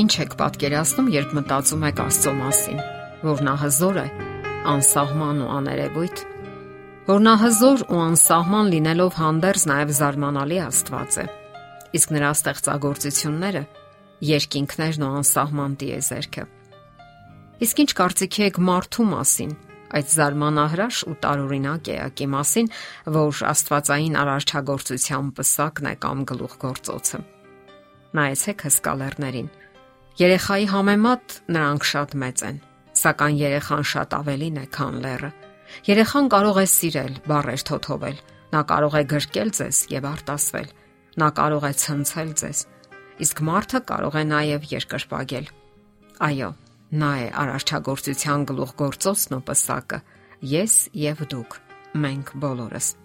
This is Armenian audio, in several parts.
Ինչ եք պատկերացնում, երբ մտածում եք Աստծո մասին, որ նա հզոր է, անսահման ու աներևույթ, որ նա հզոր ու անսահման լինելով հանդերձ նաև զարմանալի Աստված է։ Իսկ նրա ստեղծագործությունները երկինքներն ու անսահման տիեզերքը։ Իսկ ինչ կարծիքի եք մարդու մասին, այդ զարմանահրաշ ու տարօրինակ էակի մասին, որ Աստվածային արարչագործության պսակն է կամ գլուխգործոցը։ Նայեցեք հսկա լեռներին Երեխայի համեմատ նրանք շատ մեծ են, սակայն երեխան շատ ավելին է, քան լեռը։ Երեխան կարող է սիրել, բառեր թոթովել, նա կարող է գրկել ձեզ եւ արտասվել։ Նա կարող է ցնցել ձեզ, իսկ մարդը կարող է նաեւ երկրպագել։ Այո, նա է արարչագործության գլուխգործոցն ու պսակը։ Ես եւ դուք, մենք բոլորս։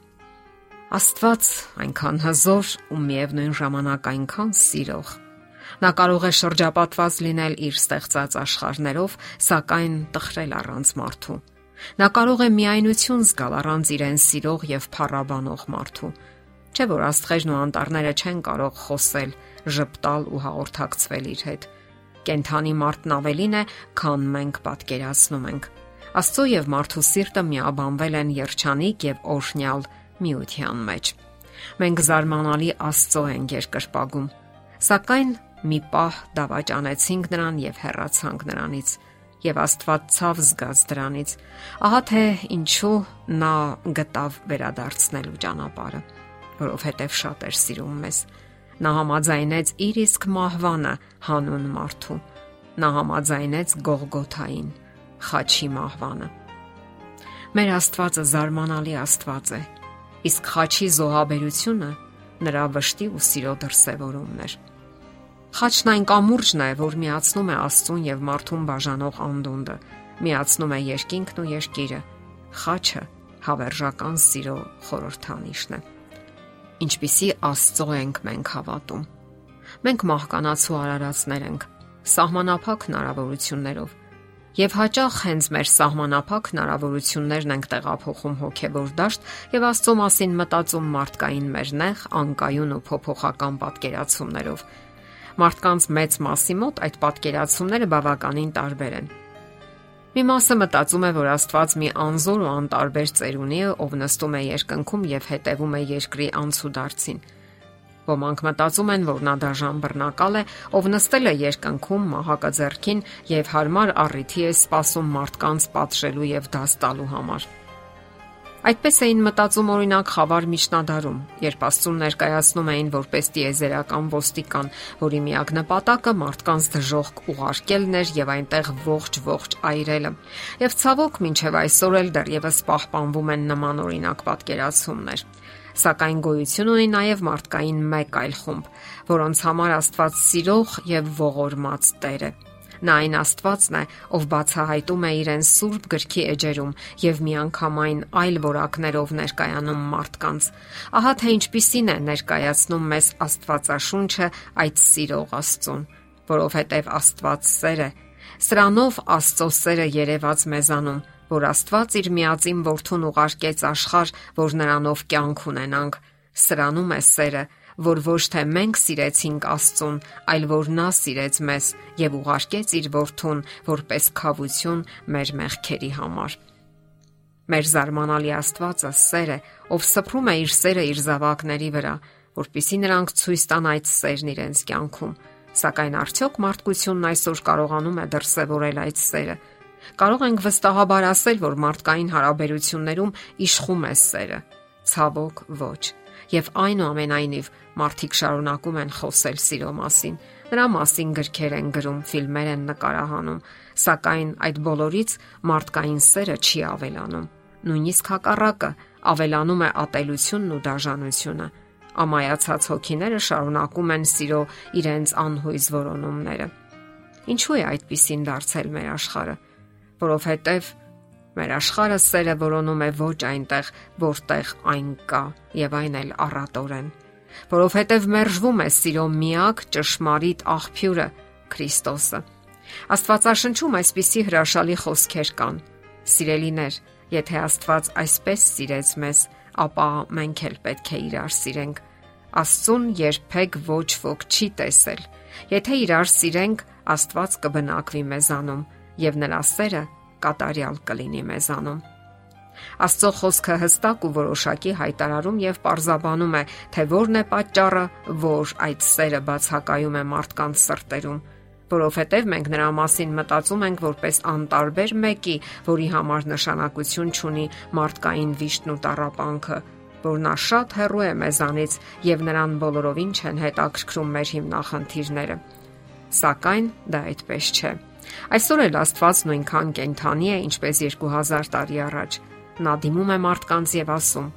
Աստված այնքան հզոր ու միևնույն ժամանակ այնքան սիրող Նա կարող է շրջապատված լինել իր ստեղծած աշխարհներով, սակայն տխրել առանց մարդու։ Նա կարող է միայնություն զգալ առանց իրեն սիրող եւ փառաբանող մարդու։ Չէ՞ որ աստղերն ու անտառները չեն կարող խոսել, ճպտալ ու հաղորդակցվել իր հետ։ Կենթանի մարդն ավելին է, քան մենք պատկերացնում ենք։ Աստծո եւ մարդու սիրտը միաբանվել են երջանիկ եւ օրհնյալ միության մեջ։ Մենք զարմանալի Աստծո ենք երկրպագում։ Սակայն մի պահ դավաճանեցինք նրան եւ հեռացանք նրանից եւ Աստված ցավ զգաց դրանից ահա թե ինչու նա գտավ վերադարձնելու ճանապարհը որովհետեւ շատ էր սիրում մեզ նա համաձայնեց իր իսկ մահվանը հանուն մարդու նա համաձայնեց Գողգոթային խաչի մահվանը մեր Աստվածը զարմանալի Աստված է իսկ խաչի զոհաբերությունը նրա վշտի ու սիրո դրսևորումն էր Խաչն այն կամուրջն է, որ միացնում է Աստծուն եւ մարդուն բաժանող անդունդը, միացնում է երկինքն ու երկիրը։ Խաչը հավերժական սիրո խորհրդանիշն է։ Ինչպիսի Աստծո ենք մենք հավատում։ Մենք մահկանացու արարածներ ենք, սահմանափակ հնարավորություններով Եվ հաճախ հենց մեր սահմանափակ հնարավորություններն ենք տեղափոխում հոգեվոր դաշտ եւ Աստծո մասին մտածում մարդկային մեր նեղ, անկայուն ու փոփոխական պատկերացումներով, Մարդկանց մեծ մասի մոտ այդ պատկերացումները բավականին տարբեր են։ Մի մասը մտածում է, որ Աստված մի անզոր ու անտարբեր ծերունի է, ով նստում է երկնքում եւ հետևում է երկրի անցուդարձին։ Ոմանք մտածում են, որ նա դաժան բռնակալ է, ով նստել է երկնքում մահակաձեռքին եւ հարմար առիթի է սпасում մարդկանց պատշելու եւ դաստալու համար։ Այդպես էին մտածում օրինակ խավար միջնադարում, երբ Աստծուն ներկայացնում էին որպես տիեզերական ոստիկան, որի միակ նպատակը մարդկանց դժողք ուղարկելն էր եւ այնտեղ ողջ-ողջ այրելը։ Եվ ցավոք, մինչև այսօր էլ դեռևս պահպանվում են նման օրինակ պատկերացումներ սակայն գոյություն ունի նաև մարդկային մեկ այլ խումբ, որոնց համար Աստված սիրող եւ ողորմած Տեր է։ Նա այն Աստվածն է, ով բացահայտում է իրեն սուրբ գրքի էջերում եւ միանգամայն այլ որակներով ներկայանում մարդկանց։ Ահա թե ինչպիսին է ներկայացնում մեզ Աստվածաշունչը այդ սիրող Աստծուն, որովհետեւ Աստված սեր է։ Սրանով Աստծո սերը երևաց մեզանում, որ Աստված իր միածին որդուն ուղարկեց աշխարh, որ նրանով կյանք ունենանք։ Սրանում է սերը, որ ոչ թե մենք սիրեցինք Աստծուն, այլ որ նա սիրեց մեզ եւ ուղարկեց իր որդուն որպես խավություն մեր մեղքերի համար։ Մեր զարմանալի Աստվածը սեր է, ով սփռում է իր սերը իր զավակների վրա, որpիսի նրանք ցույց տան այդ սերն իրենց կյանքում։ Սակայն արդյոք մարդկությունն այսօր կարողանում է դրսևորել այդ սերը։ Կարող ենք վստահաբար ասել, որ մարդկային հարաբերություններում իշխում է սերը։ Ցավոք, ոչ եւ այնուամենայնիվ մարդիկ շարունակում են խոսել սիրո մասին։ Նրա մասին գրքեր են գրում, ֆիլմեր են նկարահանում, սակայն այդ բոլորից մարդկային սերը չի ավելանում։ Նույնիսկ հակառակը ավելանում է ատելությունն ու դաժանությունը։ Ամայացած հոգիները շարունակում են սիրո իրենց անհույզ որոնումները։ Ինչու է այդպեսին դարձել մեր աշխարհը, որովհետև Մեր աշխարհը սերը որոնում է ոչ այնտեղ, որտեղ այն կա, եւ այն էլ առատորեն, որովհետեւ մերժվում է սիրո միակ ճշմարիտ աղբյուրը Քրիստոսը։ Աստվածաշնչում այսպիսի հրաշալի խոսքեր կան. Սիրելիներ, եթե Աստված այսպես սիրեց մեզ, ապա մենք էլ պետք է իրար սիրենք։ Աստծուն երբեք ոչ ոք չի տեսել։ Եթե իրար սիրենք, Աստված կբնակվի մեզանում եւ նրա սերը կատարյալ կլինի մեզանում։ Աստծո խոսքը հստակ ու որոշակի հայտարարում եւ parзաբանում է, թե որն է պատճառը, որ այդ սերը բացակայում է մարդկանց սրտերում, որովհետև մենք նրա մասին մտածում ենք որպես անտարբեր մեկի, որի համար նշանակություն ունի մարդկային վիշտն ու տարապանքը, որ նա շատ հեռու է մեզանից եւ նրան բոլորովին չեն հետաքրքրում մեր հիմնախնդիրները։ Սակայն դա այդպես չէ։ Այսօր էլ Աստված նույնքան կենթանի է, ինչպես 2000 տարի առաջ։ Նա դիմում է մարդկանց եւ ասում.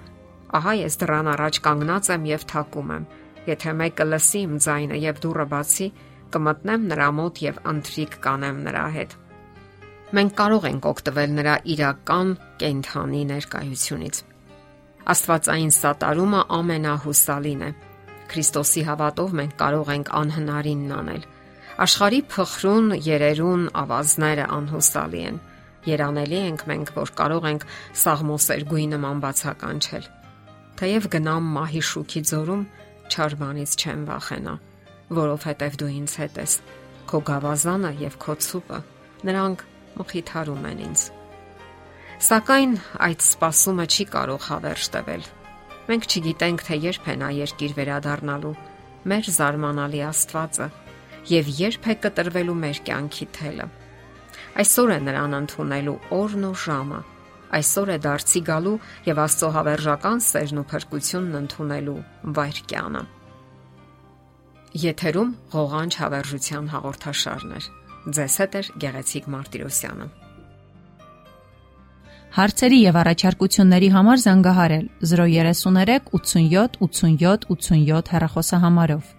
Ահա ես դրան առաջ կանգնած եմ եւ թակում եմ։ Եթե մեկը լսի իմ ձայնը եւ դուռը բացի, կմտնեմ նրա մոտ եւ ընթրիկ կանեմ նրա հետ։ Մենք կարող ենք օգտվել նրա իրական կենթանի ներկայությունից։ Աստվածային սատարումը ամենահուսալին է։ Քրիստոսի հավատով մենք կարող ենք անհնարինն անել։ Աշխարի փխրուն երերուն ավազները անհուսալի են։ Երանելի ենք մենք, որ կարող ենք սաղմոսերգույի նման բացականչել։ Թեև գնամ մահի շուքի ձորում չարբանից չեմ վախենա, որովհետև դու ինձ հետ ես։ Քո գավազանը եւ քո ցուպը նրանք մխիթարում են ինձ։ Սակայն այդ спасումը չի կարող հավերժ տվել։ Մենք չգիտենք, թե երբ է նա երկիր վերադառնալու։ Մեր զարմանալի Աստվածը եւ երբ է կտրվելու մեր կյանքի թելը։ Այսօր է նրան ընդունելու օրն ու ժամը։ Այսօր է դարձի գալու եւ Աստծո հավերժական սերն ու փրկությունն ընդունելու վայրկյանը։ Եթերում ղողանջ հավերժության հաղորդաշարներ։ Ձեզ հետ է Գեղեցիկ Մարտիրոսյանը։ Հարցերի եւ առաջարկությունների համար զանգահարել 033 87 87 87 հեռախոսահամարով։